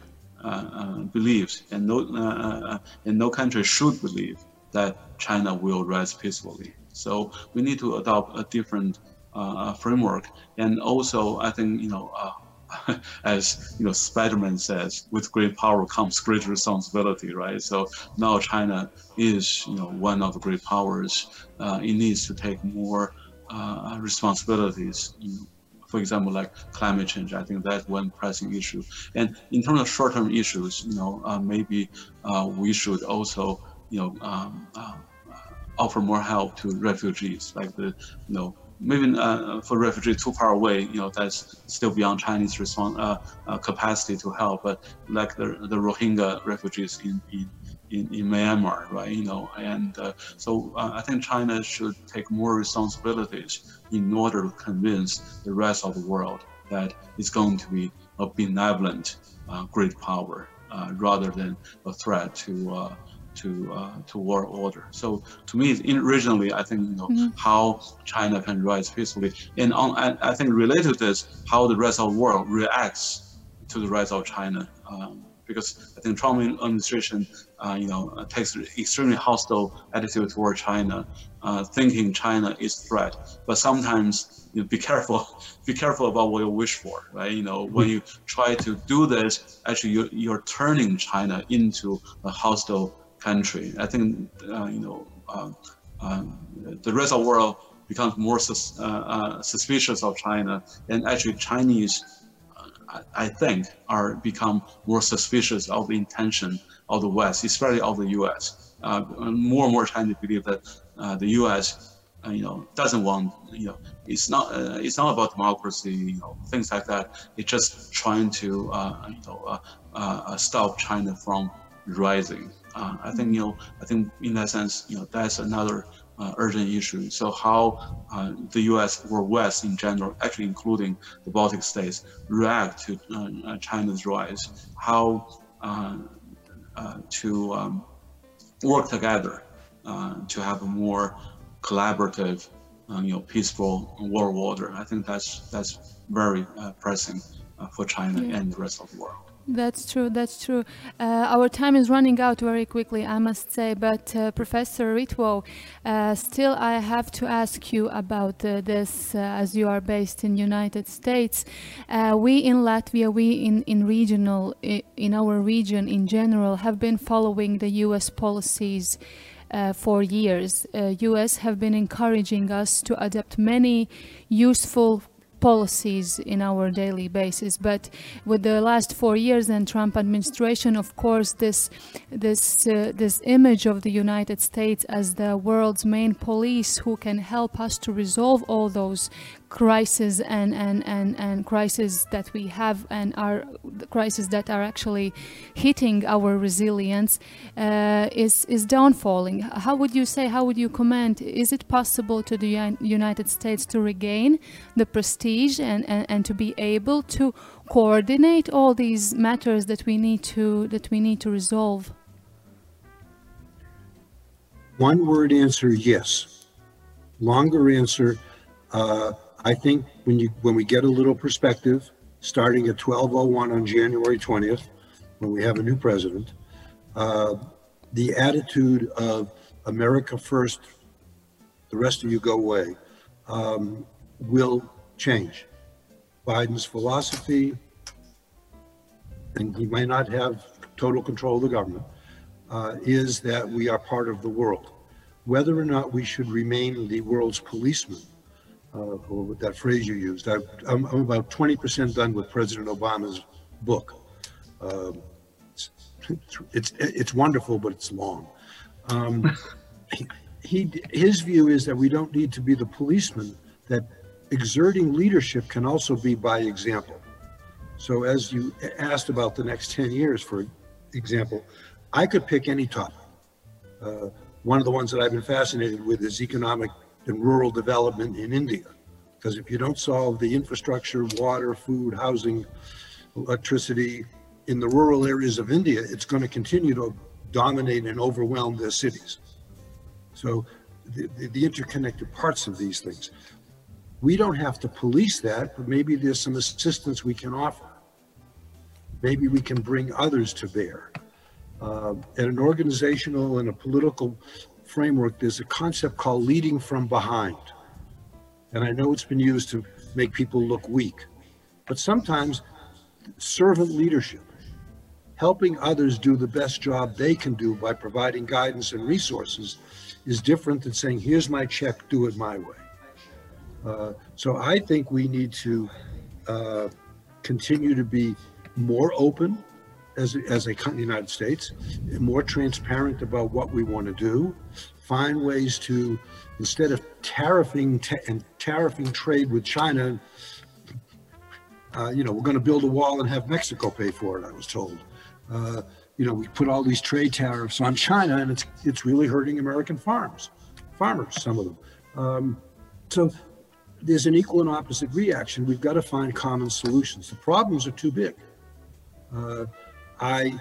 uh, uh, believes and no, uh, uh and no country should believe that China will rise peacefully. So we need to adopt a different uh, framework. And also, I think, you know, uh, as you know, Spider-Man says, with great power comes great responsibility, right? So now China is, you know, one of the great powers. Uh, it needs to take more uh, responsibilities. You know, for example, like climate change, I think that's one pressing issue. And in terms of short-term issues, you know, uh, maybe uh, we should also, you know, um, offer more help to refugees, like the, you know, maybe uh, for refugees too far away, you know, that's still beyond Chinese response uh, uh, capacity to help. But like the the Rohingya refugees in in, in, in Myanmar, right? You know, and uh, so uh, I think China should take more responsibilities in order to convince the rest of the world that it's going to be a benevolent uh, great power rather than a threat to to uh, to world order. So to me, originally, I think you know mm-hmm. how China can rise peacefully, and on I, I, think related to this, how the rest of the world reacts to the rise of China. Um, because I think Trump administration, uh, you know, takes extremely hostile attitude toward China, uh, thinking China is threat. But sometimes you know, be careful, be careful about what you wish for, right? You know, when you try to do this, actually you're, you're turning China into a hostile country. I think uh, you know uh, uh, the rest of the world becomes more sus suspicious of China, and actually Chinese, I think, are become more suspicious of the intention of the West, especially of the U.S. more and more Chinese believe that the U.S. Uh, you know doesn't want you know it's not uh, it's not about democracy you know things like that it's just trying to uh, you know stop China from rising uh, I think you know, I think in that sense, you know, that's another uh, urgent issue. So how uh, the U.S. or West in general, actually including the Baltic states, react to uh, uh, China's rise, how uh, to um, work together to have a more collaborative, you know, peaceful world order. I think that's that's very pressing for China yeah. and the rest of the world. That's true. That's true. Uh, our time is running out very quickly, I must say. But uh, Professor Ritvo, uh, still, I have to ask you about uh, this, uh, as you are based in United States. Uh, we in Latvia, we in in regional, in our region in general, have been following the U.S. policies. for years, U.S. have been encouraging us to adopt many useful policies in our daily basis. But with the last four years and Trump administration, of course, this this uh, this image of the United States as the world's main police who can help us to resolve all those crises and, and, and, and crises that we have and are crises that are actually hitting our resilience uh, is, is downfalling. How would you say, how would you comment, is it possible to the United States to regain the prestige and, and, and to be able to coordinate all these matters that we need to, that we need to resolve? One word answer, yes. Longer answer, uh, I think when you when we get a little perspective, starting at 12:01 on January 20th, when we have a new president, uh, the attitude of America first, the rest of you go away, um, will change. Biden's philosophy, and he may not have total control of the government, uh, is that we are part of the world. Whether or not we should remain the world's policeman uh, or that phrase you used. I, am about 20% done with President Obama's book. Um, it's, it's, it's wonderful, but it's long. Um, he, he, his view is that we don't need to be the policeman, that exerting leadership can also be by example. So as you asked about the next 10 years, for example, I could pick any topic. Uh, one of the ones that I've been fascinated with is economic and rural development in India. Because if you don't solve the infrastructure, water, food, housing, electricity in the rural areas of India, it's going to continue to dominate and overwhelm their cities. So the, the, the interconnected parts of these things. We don't have to police that, but maybe there's some assistance we can offer. Maybe we can bring others to bear. Uh, at an organizational and a political framework, there's a concept called leading from behind. And I know it's been used to make people look weak, but sometimes servant leadership, helping others do the best job they can do by providing guidance and resources, is different than saying, here's my check, do it my way. Uh, so I think we need to uh, continue to be more open as, as a United States, more transparent about what we want to do, find ways to, instead of tariffing ta- and tariffing trade with China, uh, you know, we're going to build a wall and have Mexico pay for it, I was told. Uh, you know, we put all these trade tariffs on China and it's, it's really hurting American farms, farmers, some of them. Um, so there's an equal and opposite reaction. We've got to find common solutions. The problems are too big. Uh, I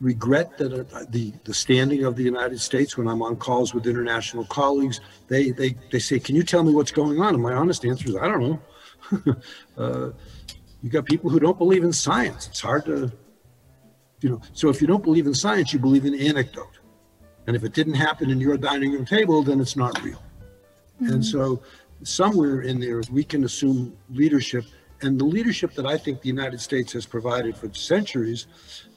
regret that uh, the the standing of the United States when I'm on calls with international colleagues, they they they say, "Can you tell me what's going on?" And my honest answer is, "I don't know." uh, you got people who don't believe in science. It's hard to, you know. So if you don't believe in science, you believe in anecdote, and if it didn't happen in your dining room table, then it's not real. Mm-hmm. And so somewhere in there, we can assume leadership and the leadership that I think the United States has provided for centuries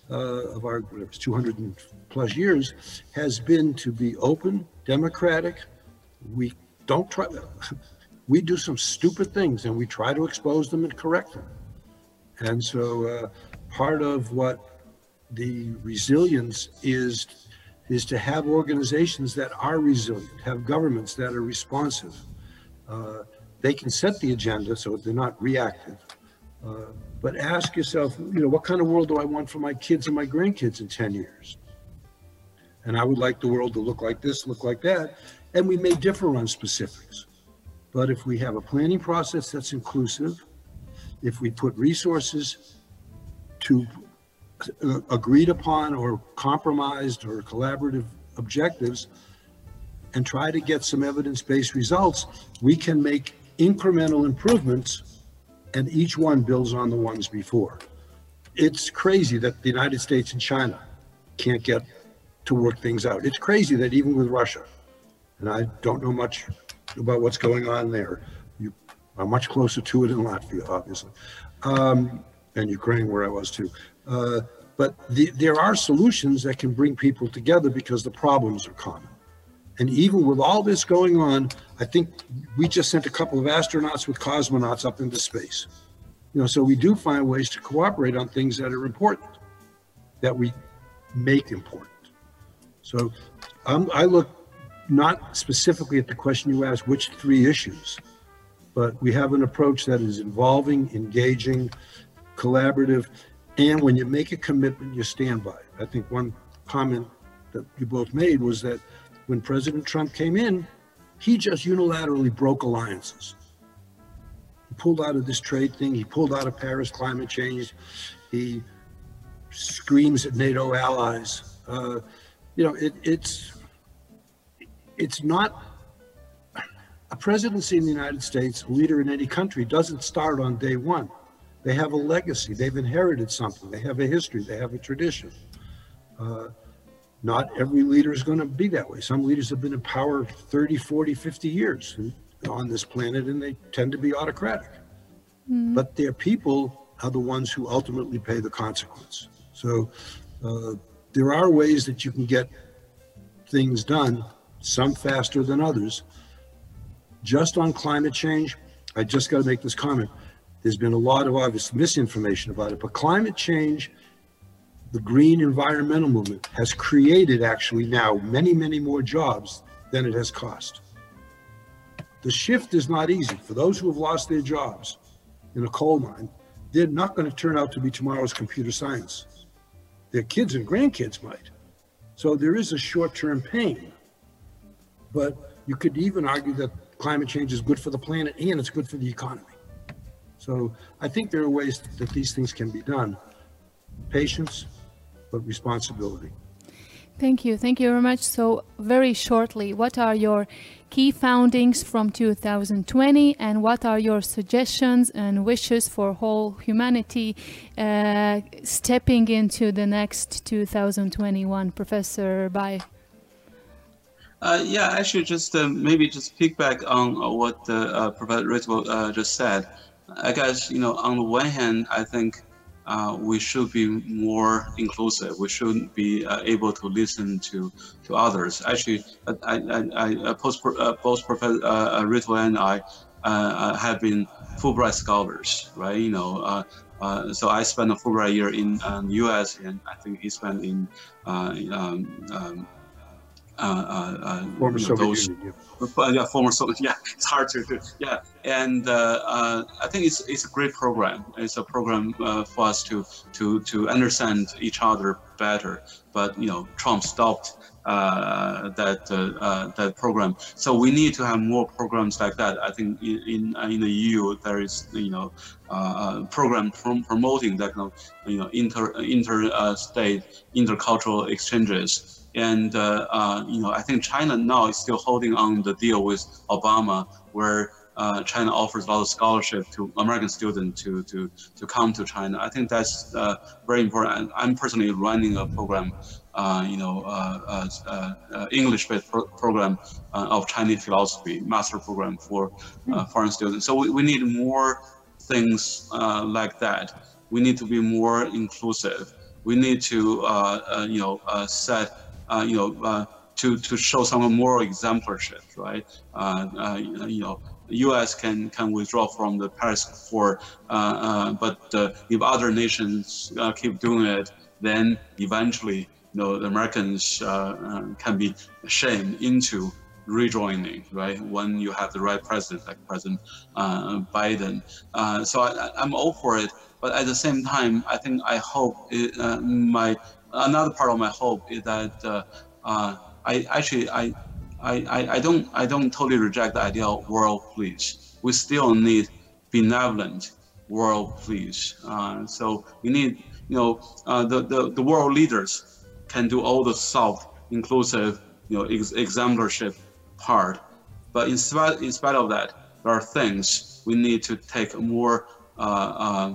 uh, of our 200 plus years has been to be open, democratic. We don't try, we do some stupid things and we try to expose them and correct them. And so uh, part of what the resilience is is to have organizations that are resilient, have governments that are responsive. Uh, they can set the agenda so they're not reactive. Uh, but ask yourself, you know, what kind of world do I want for my kids and my grandkids in 10 years? And I would like the world to look like this, look like that. And we may differ on specifics. But if we have a planning process that's inclusive, if we put resources to uh, agreed upon or compromised or collaborative objectives and try to get some evidence-based results, we can make incremental improvements and each one builds on the ones before. it's crazy that the United States and China can't get to work things out. It's crazy that even with Russia, and I don't know much about what's going on there. You are much closer to it in Latvia, obviously, um, and Ukraine, where I was too. Uh, but the, there are solutions that can bring people together because the problems are common. And even with all this going on, I think we just sent a couple of astronauts with cosmonauts up into space. You know, so we do find ways to cooperate on things that are important, that we make important. So um, I look not specifically at the question you asked, which three issues, but we have an approach that is involving, engaging, collaborative, and when you make a commitment, you stand by it. I think one comment that you both made was that when President Trump came in, he just unilaterally broke alliances. He pulled out of this trade thing, he pulled out of Paris climate change, he screams at NATO allies. Uh, you know, it, it's it's not a presidency in the United States, a leader in any country, doesn't start on day one. They have a legacy. They've inherited something. They have a history. They have a tradition. Uh, not every leader is going to be that way. Some leaders have been in power 30, 40, 50 years on this planet, and they tend to be autocratic. Mm. But their people are the ones who ultimately pay the consequence. So uh, there are ways that you can get things done some faster than others. Just on climate change, I just got to make this comment. There's been a lot of obvious misinformation about it, but climate change, the green environmental movement, has created actually now many, many more jobs than it has cost. The shift is not easy. For those who have lost their jobs in a coal mine, they're not going to turn out to be tomorrow's computer science. Their kids and grandkids might. So there is a short term pain. But you could even argue that climate change is good for the planet and it's good for the economy. So I think there are ways that these things can be done. Patience, but responsibility. Thank you. Thank you very much. So, very shortly, what are your key foundings from 2020 and what are your suggestions and wishes for whole humanity uh, stepping into the next 2021? Professor Bai. Uh, yeah, actually, just uh, maybe just piggyback on uh, what uh, Professor Ritvo uh, just said. I guess you know, on the one hand, I think uh, we should be more inclusive. We should be able to listen to to others. Actually, I, I, I post, both Professor Ritvo and I have been Fulbright scholars, right? You know. Uh, so I spent a Fulbright year in um, U.S. and I think he spent in uh, um, um, uh, uh, uh, former you know, those, Union, yeah. yeah, former Soviet. Yeah, it's hard to do. Yeah, and I think it's it's a great program. It's a program for us to to to understand each other better. But you know, Trump stopped uh, that uh, uh, that program. So we need to have more programs like that. I think in in, in the EU there is you know program from promoting that you know inter inter state intercultural exchanges and uh, uh, you know, I think China now is still holding on the deal with Obama, where uh, China offers a lot of scholarship to American students to to to come to China. I think that's uh, very important. I'm personally running a program, uh, you know, uh, English-based pro program of Chinese philosophy master program for foreign students. So we, we need more things like that. We need to be more inclusive. We need to, you know, set uh, you know, uh, to to show some moral exemplarship, right? Uh, you know, the U.S. can can withdraw from the Paris Accord, but if other nations keep doing it, then eventually, you know, the Americans can be shamed into rejoining, right? When you have the right president, like President uh, Biden. Uh, so I, am all for it, but at the same time, I think I hope it, uh, my another part of my hope is that uh, uh, I actually I, I I don't I don't totally reject the idea of world peace. We still need benevolent world peace. Uh, so we need you know uh, the, the the world leaders can do all the soft, inclusive, you know, ex- exemplarship part. But in spite in spite of that, there are things we need to take a more uh,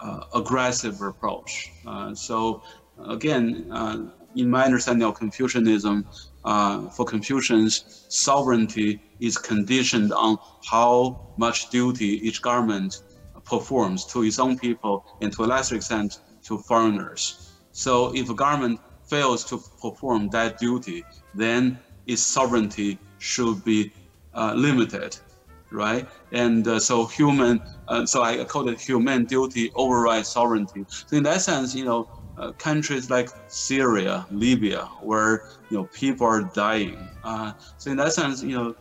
uh, aggressive approach. So again, uh, in my understanding of Confucianism, uh, for Confucians, sovereignty is conditioned on how much duty each government performs to its own people and to a lesser extent to foreigners. So if a government fails to perform that duty, then its sovereignty should be uh, limited, right? And uh, so human, uh, so I call it human duty overrides sovereignty. So in that sense, you know, uh, countries like Syria, Libya, where you know people are dying. Uh, so in that sense, you know,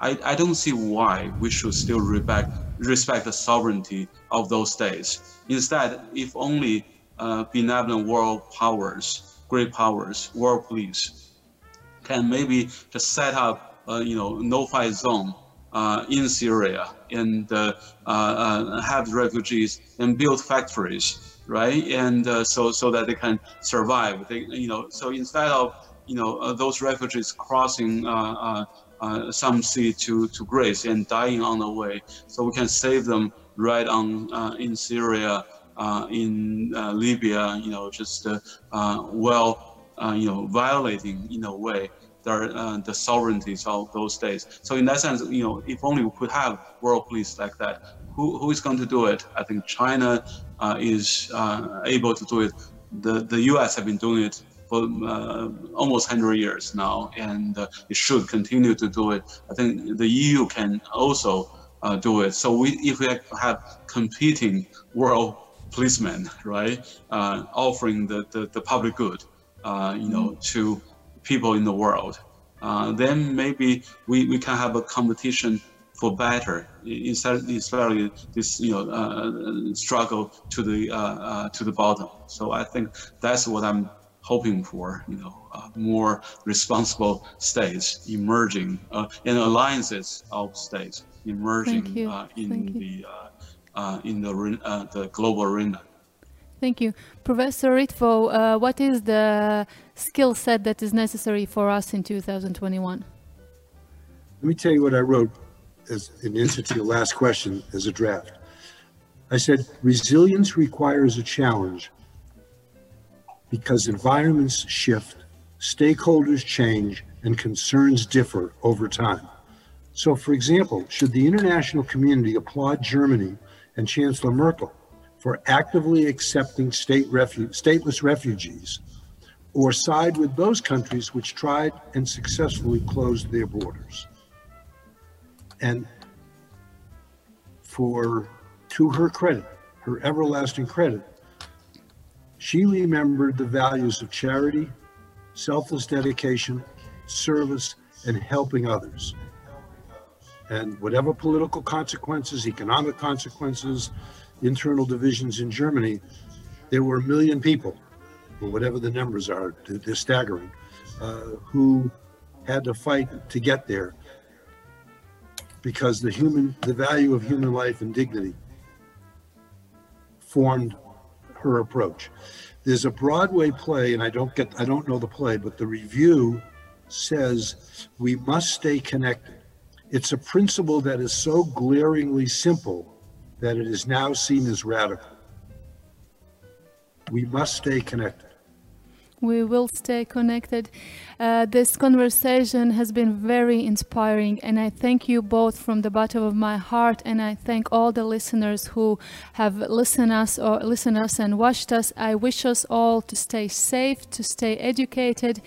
I, I don't see why we should still respect respect the sovereignty of those states. Instead, if only uh, benevolent world powers, great powers, world police, can maybe just set up, uh, you know, no-fight zone uh, in Syria and uh, uh, have refugees and build factories, right? And uh, so so that they can survive. They, you know, so instead of you know those refugees crossing uh, some sea to, to Greece and dying on the way. So we can save them right on uh, in Syria, uh, in uh, Libya, you know, just uh, uh, well, you know, violating in a way the, the sovereignties of those states. So in that sense, you know, if only we could have world police like that, who, who is going to do it? I think China is able to do it. The, the U.S. have been doing it for uh, almost 100 years now, and uh, it should continue to do it. I think the EU can also uh, do it. So we, if we have competing world policemen, right, uh, offering the, the, the, public good, uh, you know, mm-hmm. to people in the world, uh, then maybe we, we can have a competition for better instead especially this you know uh, struggle to the uh, uh, to the bottom so i think that's what i'm hoping for, you know, uh, more responsible states emerging uh, and alliances of states emerging uh, in the uh, uh, in the uh, the global arena. Thank you, Professor Ritvo. what is the skill set that is necessary for us in 2021? Let me tell you what I wrote as an answer to your last question as a draft. I said resilience requires a challenge because environments shift, stakeholders change, and concerns differ over time. So, for example, should the international community applaud Germany and Chancellor Merkel for actively accepting state refu stateless refugees, or side with those countries which tried and successfully closed their borders? And for, to her credit, her everlasting credit, she remembered the values of charity, selfless dedication, service, and helping others. And whatever political consequences, economic consequences, internal divisions in Germany, there were a million people, or whatever the numbers are, they're staggering, uh, who had to fight to get there because the human, the value of human life and dignity formed her approach. There's a Broadway play, and I don't get, I don't know the play, but the review says we must stay connected. It's a principle that is so glaringly simple that it is now seen as radical. We must stay connected we will stay connected. Uh, this conversation has been very inspiring, and I thank you both from the bottom of my heart. And I thank all the listeners who have listened us or listened us and watched us. I wish us all to stay safe, to stay educated.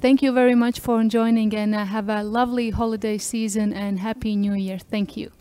Thank you very much for joining, and have a lovely holiday season and happy New Year. Thank you.